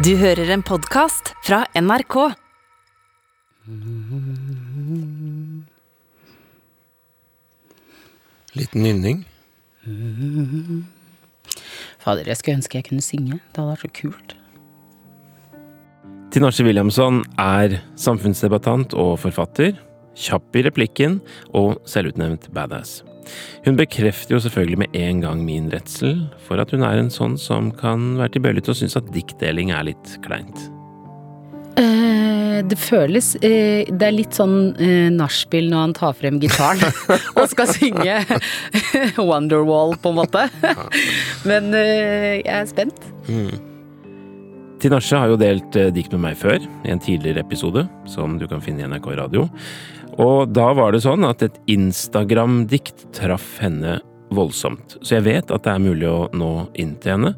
Du hører en podkast fra NRK. Liten nynning. Fader, jeg skulle ønske jeg kunne synge. Det hadde vært så kult. Tinashe Williamson er samfunnsdebattant og forfatter, kjapp i replikken og selvutnevnt badass. Hun bekrefter jo selvfølgelig med en gang min redsel for at hun er en sånn som kan være tilbøyelig til å synes at diktdeling er litt kleint. Eh, det føles eh, Det er litt sånn eh, nachspiel når han tar frem gitaren og skal synge Wonderwall, på en måte. Men eh, jeg er spent. Tinashe har jo delt dikt med meg før, i en tidligere episode, som du kan finne i NRK Radio. Og da var det sånn at et Instagram-dikt traff henne voldsomt. Så jeg vet at det er mulig å nå inn til henne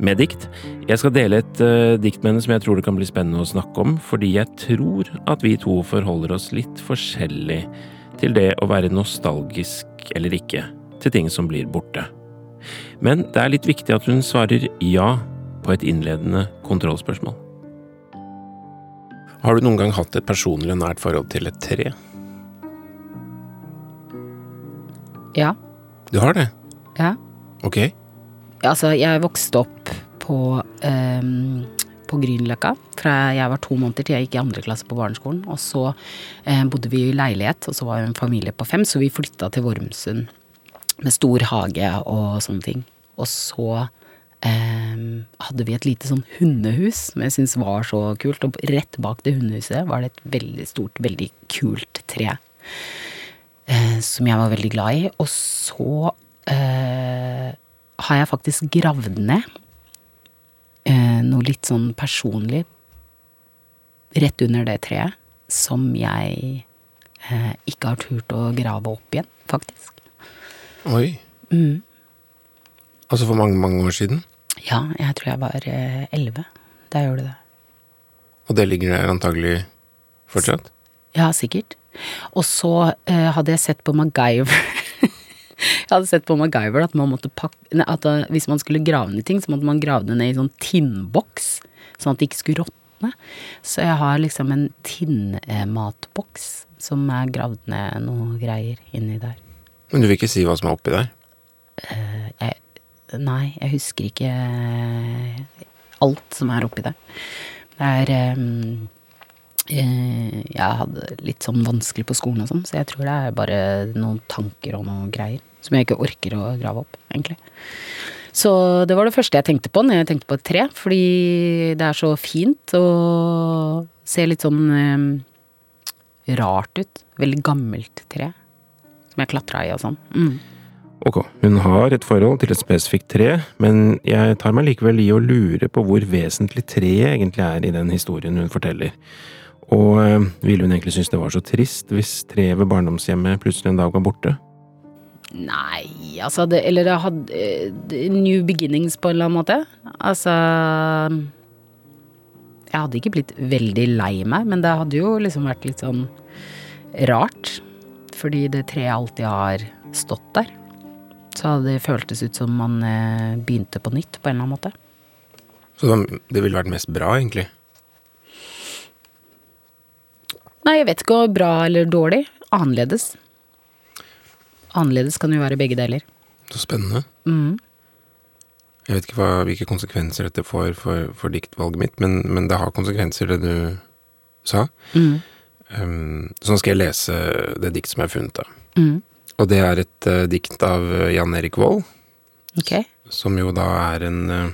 med dikt. Jeg skal dele et uh, dikt med henne som jeg tror det kan bli spennende å snakke om, fordi jeg tror at vi to forholder oss litt forskjellig til det å være nostalgisk eller ikke til ting som blir borte. Men det er litt viktig at hun svarer ja på et innledende kontrollspørsmål. Har du noen gang hatt et personlig og nært forhold til et tre? Ja. Du har det? ja. Ok. Altså, jeg vokste opp på, um, på Grünerløkka fra jeg var to måneder til jeg gikk i andre klasse på barneskolen. Og så eh, bodde vi i leilighet, og så var vi en familie på fem, så vi flytta til Vormsund med stor hage og sånne ting. Og så Um, hadde vi et lite sånn hundehus som jeg syntes var så kult, og rett bak det hundehuset var det et veldig stort, veldig kult tre. Eh, som jeg var veldig glad i. Og så eh, har jeg faktisk gravd ned eh, noe litt sånn personlig rett under det treet, som jeg eh, ikke har turt å grave opp igjen, faktisk. Oi. Mm. Altså for mange, mange år siden? Ja, jeg tror jeg var eh, elleve da jeg gjorde det. Og det ligger der antagelig fortsatt? Ja, sikkert. Og så eh, hadde jeg sett på MacGyver Jeg hadde sett på MacGyver at man måtte pakke nei, At eh, hvis man skulle grave ned ting, så måtte man grave det ned i sånn tinnboks, sånn at det ikke skulle råtne. Så jeg har liksom en tinnmatboks som er gravd ned noe greier inni der. Men du vil ikke si hva som er oppi der? Jeg, nei, jeg husker ikke eh, alt som er oppi der. Det er eh, Jeg hadde litt sånn vanskelig på skolen og sånn, så jeg tror det er bare noen tanker og noen greier som jeg ikke orker å grave opp, egentlig. Så det var det første jeg tenkte på når jeg tenkte på et tre, fordi det er så fint og ser litt sånn eh, rart ut. Veldig gammelt tre. Som jeg klatra i og sånn. Mm. Ok, hun har et forhold til et spesifikt tre, men jeg tar meg likevel i å lure på hvor vesentlig treet egentlig er i den historien hun forteller. Og eh, ville hun egentlig synes det var så trist hvis treet ved barndomshjemmet plutselig en dag var borte? Nei, altså det, Eller det hadde det- New beginnings på en eller annen måte. Altså Jeg hadde ikke blitt veldig lei meg, men det hadde jo liksom vært litt sånn rart. Fordi det treet alltid har stått der. Så det føltes ut som man eh, begynte på nytt, på en eller annen måte. Så det- det ville vært mest bra, egentlig? Nei, jeg vet ikke om bra eller dårlig. Annerledes. Annerledes kan jo være begge deler. Så spennende. Mm. Jeg vet ikke hva, hvilke konsekvenser dette får for, for diktvalget mitt, men, men det har konsekvenser, det du sa. Mm. Um, så nå skal jeg lese det dikt som jeg har funnet, da. Mm. Og det er et uh, dikt av eh, Jan Erik Vold, Ok. som jo da er en eh,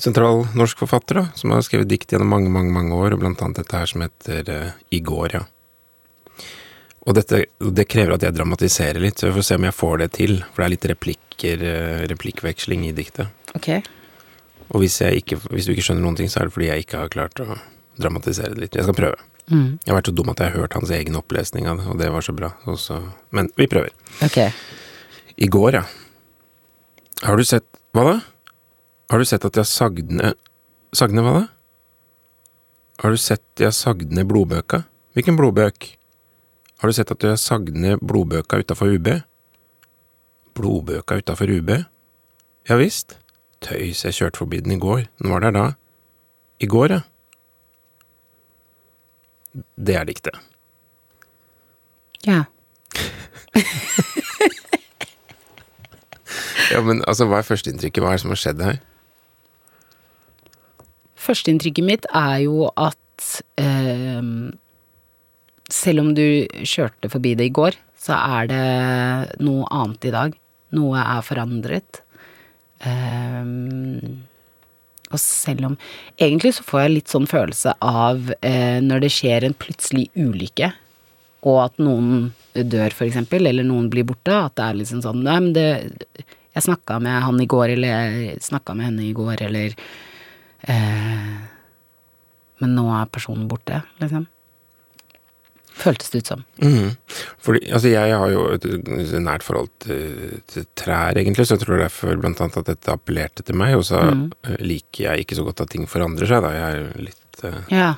sentral norsk forfatter, da, som har skrevet dikt gjennom mange, mange mange år, og blant annet dette her som heter uh, I går, ja. Og dette, det krever at jeg dramatiserer litt, så vi får se om jeg får det til, for det er litt replikker, eh, replikkveksling i diktet. Ok. Og hvis, jeg ikke, hvis du ikke skjønner noen ting, så er det fordi jeg ikke har klart å dramatisere det litt. Jeg skal prøve. Mm. Jeg har vært så dum at jeg har hørt hans egen opplesning av det, og det var så bra. Også. men vi prøver. Ok. I går, ja. Har du sett Hva da? Har du sett at jeg sagde ned hva da? Har du sett jeg sagde ned blodbøka? Hvilken blodbøk? Har du sett at jeg sagde ned blodbøka utafor UB? Blodbøka utafor UB? Ja visst. tøys, jeg kjørte forbi den i går. Den var der da. I går, ja. Det er diktet. Ja. Ja, men altså, hva er førsteinntrykket? Hva er det som har skjedd her? Førsteinntrykket mitt er jo at eh, selv om du kjørte forbi det i går, så er det noe annet i dag. Noe er forandret. Eh, og selv om Egentlig så får jeg litt sånn følelse av eh, når det skjer en plutselig ulykke, og at noen dør, for eksempel, eller noen blir borte, at det er liksom sånn Nei, men det Jeg snakka med han i går, eller jeg snakka med henne i går, eller Men nå er personen borte, liksom. Føltes det ut som. Mm. Fordi, altså jeg har jo et nært forhold til, til trær, egentlig, så jeg tror derfor blant annet at dette appellerte til meg. Og så mm. liker jeg ikke så godt at ting forandrer seg, da. Jeg er litt eh, Ja.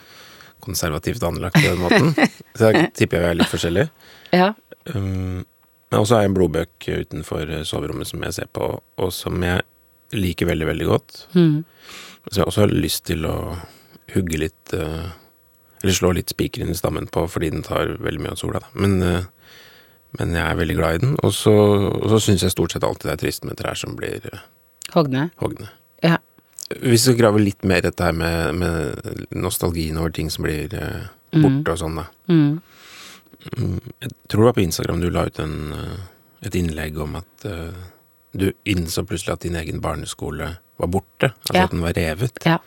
konservativt anlagt på den måten. så da tipper jeg er litt forskjellig. Ja. Um, men også har jeg en blodbøk utenfor eh, soverommet som jeg ser på, og som jeg liker veldig, veldig godt. Mm. Så jeg også har lyst til å hugge litt eh, Eller slå litt spiker inn i stammen på fordi den tar veldig mye av sola, da. Men, eh, men jeg er veldig glad i den. Og så, og så syns jeg stort sett alltid det er trist med trær som blir uh, Hogne. hogne. Ja. Hvis vi graver litt mer i dette her med, med nostalgien over ting som blir eh, borte og sånn, da. Mm. Jeg tror det var på Instagram du la ut en, eh, et innlegg om at eh, du innså plutselig at din egen barneskole var borte. Altså Ja. at den var revet. Ja.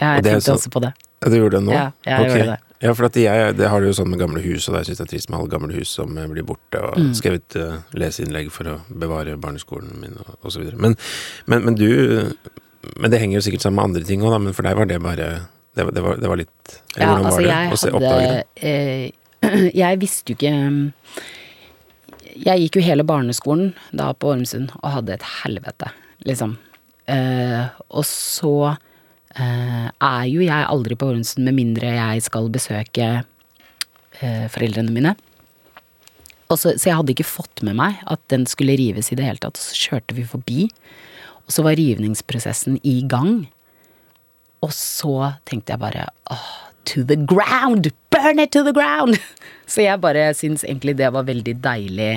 ja jeg det tenkte så- også på det. Ja, du gjorde det nå? Ja, jeg okay. gjorde det. Ja, for jeg, det har du jo sånn med gamle hus, og jeg syns jeg er trist med alle gamle hus som eh, blir borte, og Mm. skrevet uh, leseinnlegg for å bevare barneskolen min, og, og så videre. Men, men, men du Men det henger jo sikkert sammen med andre ting òg, men for deg var det bare Det, var- det, var, det var litt Eller Ja, hvordan altså var det jeg å se, oppdage det? eh, Jeg visste jo ikke Jeg gikk jo hele barneskolen da på Ormsund og hadde et helvete, liksom. Eh, og så eh, er jo jeg aldri på Ormsund med mindre jeg skal besøke eh, foreldrene mine. Så, så jeg hadde ikke fått med meg at den skulle rives i det hele tatt. Så kjørte vi forbi, og så var rivningsprosessen i gang. Og så tenkte jeg bare åh, to the ground! Burn it to the ground! Så jeg bare syns egentlig det var veldig deilig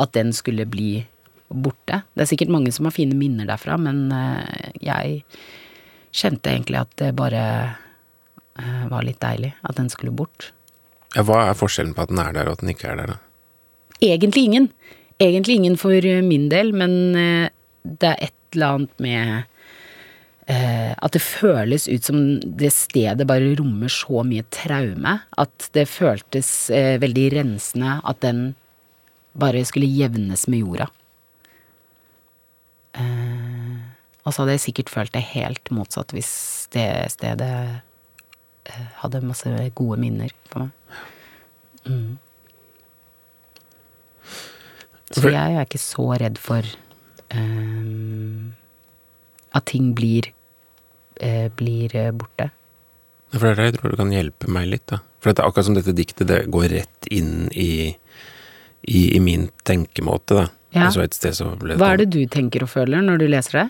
at den skulle bli borte. Det er sikkert mange som har fine minner derfra, men eh, jeg kjente egentlig at det bare eh, var litt deilig at den skulle bort. Ja, hva er forskjellen på at den er der, og at den ikke er der, da? Egentlig ingen. Egentlig ingen for min del, men eh, det er et eller annet med at det føles ut som det stedet bare rommer så mye traume. At det føltes eh, veldig rensende at den bare skulle jevnes med jorda. Eh, og så hadde jeg sikkert følt det helt motsatt hvis det stedet eh, hadde masse gode minner for meg. Mm. Så jeg er ikke så redd for ehm, at ting blir eh, blir eh, borte. For det er der jeg tror du kan hjelpe meg litt, da. For det er akkurat som dette diktet, det går rett inn i, i, i min tenkemåte, da. Ja. Altså et sted så ble Hva er det du tenker og føler når du leser det?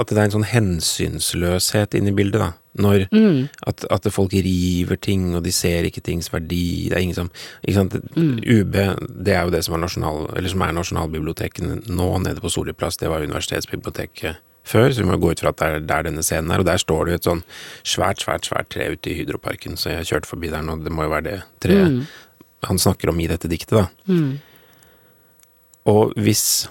At det er en sånn hensynsløshet inni bildet, da. Når Mm. at, at folk river ting, og de ser ikke tings verdi. Det er ingen som ikke sant? Mm. UB, det er jo det som er, nasjonal, eller som er Nasjonalbiblioteket nå, nede på Solli plass. Det var universitetsbiblioteket før, så vi må gå ut fra at det er der denne scenen er. Og der står det jo et sånn svært, svært, svært tre ute i Hydroparken, så jeg kjørte forbi der nå. Det må jo være det treet Mm. han snakker om i dette diktet, da. Mm. Og hvis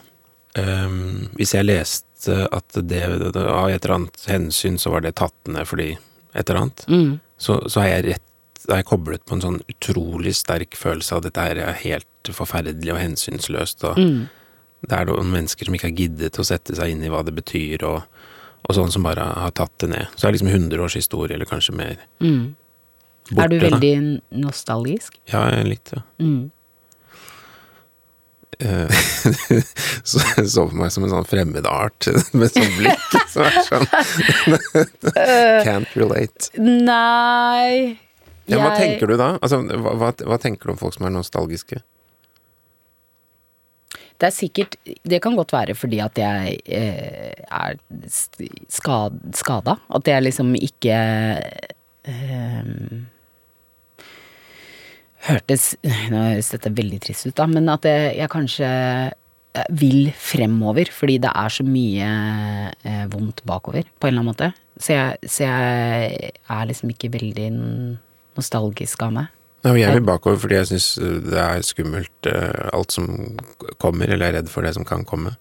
um, Hvis jeg leste at det av et eller annet hensyn så var det tatt ned fordi et eller annet, Mm. så, så er jeg rett da er jeg koblet på en sånn utrolig sterk følelse av at dette er helt forferdelig og hensynsløst, og Mm. Det er noen mennesker som ikke har giddet å sette seg inn i hva det betyr, og, og sånn som bare har tatt det ned. Så det er liksom 100 års historie, eller kanskje mer. Mm. Borte, er du da. veldig nostalgisk? Ja, litt, ja. Mm. Eh, så jeg så på meg som en sånn fremmed art med sånn blikk som er sånn Can't relate. Nei Ja, hva tenker du da? Altså, hva, hva tenker du om folk som er nostalgiske? Det er sikkert Det kan godt være fordi at jeg eh, er skad, skada. At jeg liksom ikke eh, Hørtes Nå høres dette veldig trist ut, da, men at jeg, jeg kanskje vil fremover, fordi det er så mye eh, vondt bakover, på en eller annen måte. Så jeg, så jeg er liksom ikke veldig nostalgisk av meg. Ja, jeg vil bakover fordi jeg syns det er skummelt eh, alt som kommer, eller jeg er redd for det som kan komme.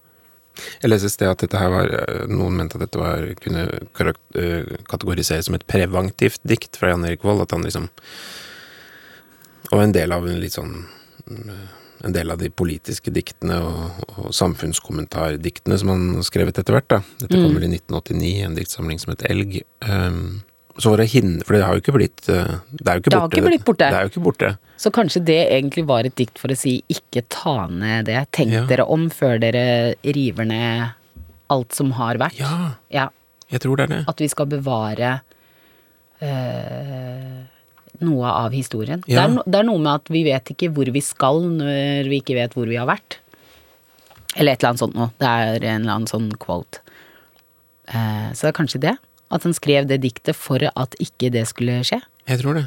Jeg leste et sted at dette her var eh, Noen mente at dette var, kunne eh, kategoriseres som et preventivt dikt fra Jan Erik Vold. At han liksom Og en del av en litt sånn mm, En del av de politiske diktene og, og samfunnskommentardiktene som han har skrevet etter hvert. da. Dette Mm. kommer i 1989, en diktsamling som het Elg. Um, så for å hindre For det har jo ikke blitt eh, Det er jo ikke Det borte. ikke blitt borte. Det er jo ikke borte. Så kanskje det egentlig var et dikt for å si ikke ta ned det. Tenk Ja. dere om før dere river ned alt som har vært. Ja, Ja, jeg tror det er det. At vi skal bevare øh, noe av historien. Det, er no, det er noe med at vi vet ikke hvor vi skal når vi ikke vet hvor vi har vært. Eller et eller annet sånt noe. Det er en eller annen sånn quote. Uh, så det er kanskje det. At han skrev det diktet for at ikke det skulle skje. Jeg tror det.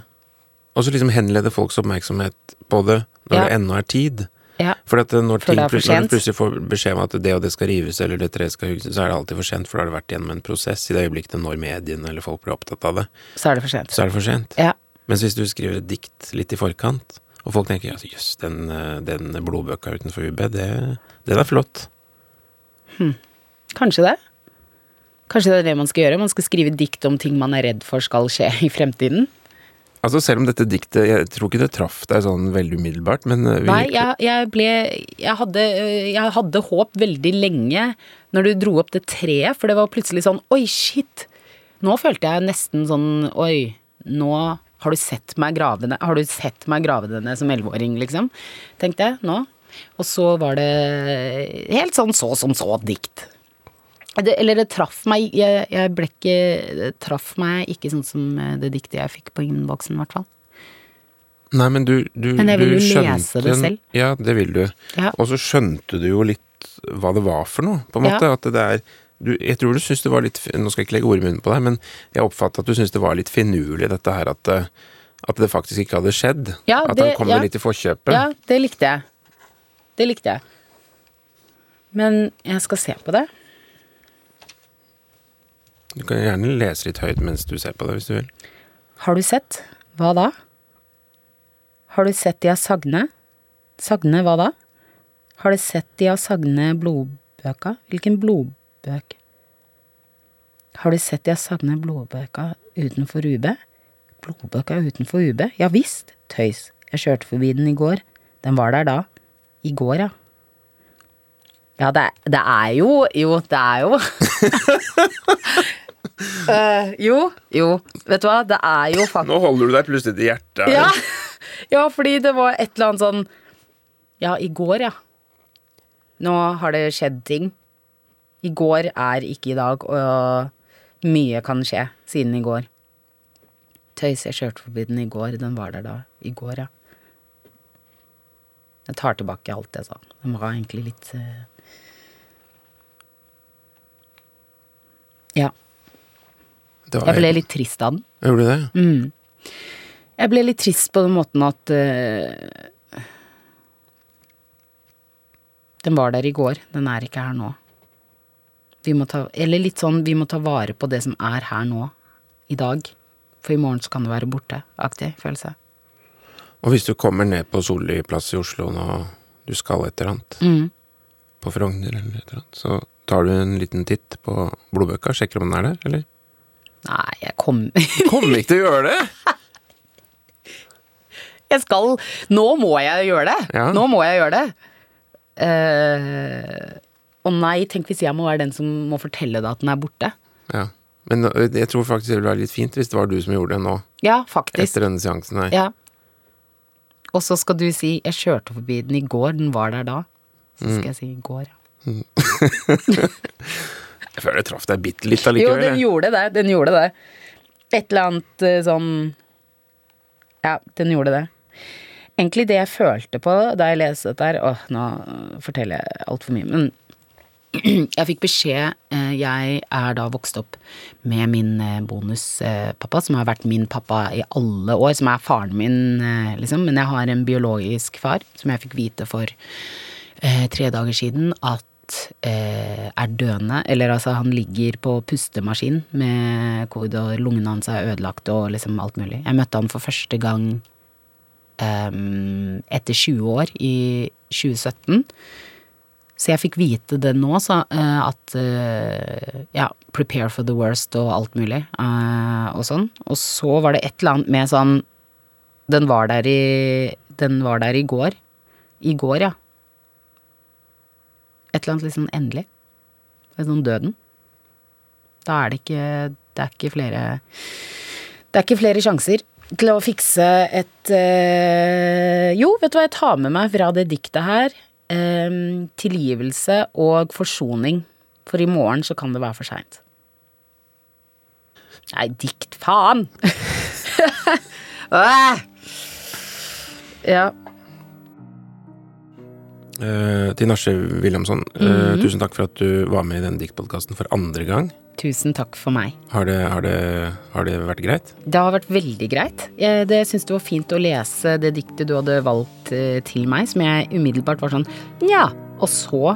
Og så liksom henlede folks oppmerksomhet på det når Ja. det ennå er tid. Ja. For at når, Før ting, for når du plutselig får beskjed om at det og det skal rives, eller det treet skal hugges, så er det alltid for sent, for da har det vært gjennom en prosess. I det øyeblikket det når mediene eller folk blir opptatt av det, Så er det for sent. så er det for sent. Ja. Mens hvis du skriver et dikt litt i forkant, og folk tenker jøss, yes, den, eh, den blodbøka utenfor UB, det, den er flott. Kanskje det. Kanskje det er det man skal gjøre. Man skal skrive dikt om ting man er redd for skal skje i fremtiden. Altså Selv om dette diktet Jeg tror ikke det traff deg sånn veldig umiddelbart, men eh, vi, Nei, jeg, jeg ble jeg hadde, øh, jeg hadde håp veldig lenge når du dro opp det treet, for det var plutselig sånn Oi, shit! Nå følte jeg nesten sånn Oi, nå har du sett meg grave ned Har du sett meg grave det ned som elleveåring, liksom? Tenkte jeg nå. Og så var det helt sånn så som så dikt. Det, eller det traff meg Jeg, jeg ble ikke Det traff meg ikke sånn som eh, det diktet jeg fikk på innboksen, i hvert fall. Nei, men du, du Men jeg vil du jo lese det selv. Ja, det vil du. Ja. Og så skjønte du jo litt hva det var for noe, på en Ja. måte. At det er du, Jeg tror du syns det var litt Nå skal jeg ikke legge ord i munnen på deg, men jeg oppfatta at du syns det var litt finurlig, dette her at det, at det faktisk ikke hadde skjedd. Ja, at det- han kom ja. litt i forkjøpet. Ja, det likte jeg. Det likte jeg. Men jeg skal se på det. Du kan gjerne lese litt høyt mens du ser på det, hvis du vil. Har du sett? Hva da? Har du sett de av Sagne? Sagne hva da? Har du sett de av Sagne blodbøka? Hvilken blodbøk? Har du sett de av Sagne blodbøka utenfor UB? Blodbøka utenfor UB? Ja visst, tøys. Jeg kjørte forbi den i går. Den var der da. I går, ja. Ja, det, det er jo Jo, det er jo Eh, Jo, jo. Vet du hva, det er jo faktisk Nå holder du deg plutselig til hjertet. ja. ja, fordi det var et eller annet sånn Ja, i går, ja. Nå har det skjedd ting. I går er ikke i dag, og mye kan skje siden i går. Tøys, jeg kjørte forbi den i går. Den var der da. I går, ja. Jeg tar tilbake alt jeg sa. Den var egentlig litt uh... Ja. Det var Jeg ble litt trist av den. Gjorde du det? Mm. Jeg ble litt trist på den måten at uh, Den var der i går, den er ikke her nå. Vi må ta, eller litt sånn, vi må ta vare på det som er her nå, i dag. For i morgen så kan det være borte, aktig følelse. Og hvis du kommer ned på Solli plass i Oslo nå, du skal et eller annet, Mm. på Frogner eller et eller annet, så tar du en liten titt på blodbøka, sjekker om den er der, eller? Nei, jeg kommer Kommer ikke til å gjøre det! Jeg skal Nå må jeg gjøre det! Ja. Nå må jeg gjøre det! Uh, og nei, tenk hvis jeg må være den som må fortelle deg at den er borte. Ja. Men jeg tror faktisk det ville være litt fint hvis det var du som gjorde det nå, Ja, faktisk. etter denne seansen her. Ja. Og så skal du si 'jeg kjørte forbi den i går', den var der da. Så Mm. skal jeg si 'i går', ja. Føler det traff deg bitte litt Jo, den gjorde det. Den gjorde det. Et eller annet eh, sånn Ja, den gjorde det. egentlig det jeg følte på da jeg leste dette her Åh, nå forteller jeg altfor mye, men jeg fikk beskjed eh, Jeg er da vokst opp med min eh, bonuspappa, som har vært min pappa i alle år, som er faren min, liksom. Men jeg har en biologisk far, som jeg fikk vite for tre dager siden at er døende. Eller altså, han ligger på pustemaskin med covid, og lungene hans er ødelagt og liksom alt mulig. Jeg møtte han for første gang ehm, etter 20 år, i 2017. Så jeg fikk vite det nå, så, eh, at eh, ja, prepare for the worst og alt mulig, eh, og sånn. Og så var det et eller annet med sånn Den var der i Den var der i går. I går, ja. Et eller annet litt sånn endelig. Litt sånn døden. Da er det ikke Det er ikke flere Det er ikke flere sjanser til å fikse et øh, Jo, vet du hva jeg tar med meg fra det diktet her? Um, tilgivelse og forsoning. For i morgen så kan det være for seint. Nei, dikt, faen! Ja. Eh, til Nasje Wilhelmsson, eh, tusen takk for at du var med i denne diktpodkasten for andre gang. Tusen takk for meg. Har det, har, det, har det vært greit? Det har vært veldig greit. Jeg det syns det var fint å lese det diktet du hadde valgt eh, til meg, som jeg umiddelbart var sånn ja. Og så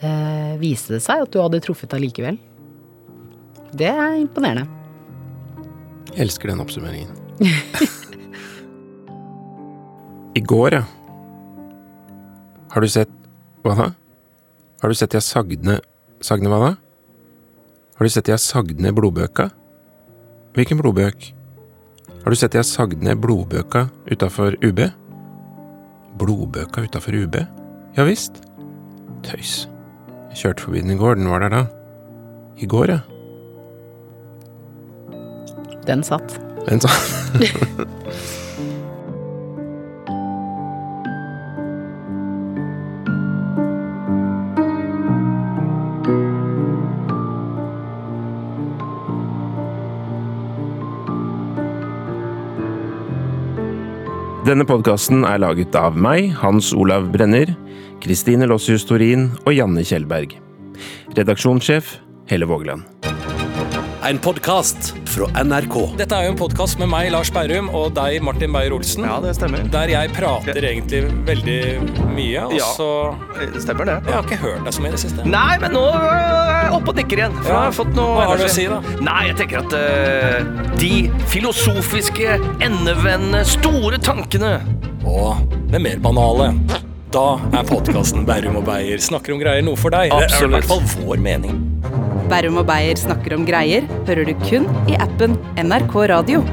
eh, viste det seg at du hadde truffet allikevel. Det er imponerende. Jeg elsker den oppsummeringen. I går, ja. Har du sett Hva da? Har du sett jeg sagne Sagne hva da? Har du sett jeg sagde ned blodbøka? Hvilken blodbøk? Har du sett jeg sagde ned blodbøka utafor UB? Blodbøka utafor UB? Ja visst. Tøys. Jeg kjørte forbi den i går, den var der da. I går, ja. Den satt. Den sa Denne podkasten er laget av meg, Hans Olav Brenner, Kristine Lossius Torin og Janne Kjellberg. Redaksjonssjef Helle Vågeland. En podkast fra NRK. Dette er jo en podkast med meg, Lars Berrum, og deg, Martin Beyer-Olsen. Ja, det stemmer. Der jeg prater egentlig veldig mye, og Ja. så Stemmer det. Jeg har ikke hørt deg så mye i det siste. Nei, men nå er jeg oppe og nikker igjen. For Ja. jeg har fått noe Hva har du å energi. si, da? Nei, jeg tenker at eh, de filosofiske, endevendende, store tankene Og det mer banale. Da er podkasten Berrum og Beyer snakker om greier noe for deg. Det er i Absolutt. hvert fall vår mening. Berrum og Beyer snakker om greier hører du kun i appen NRK Radio.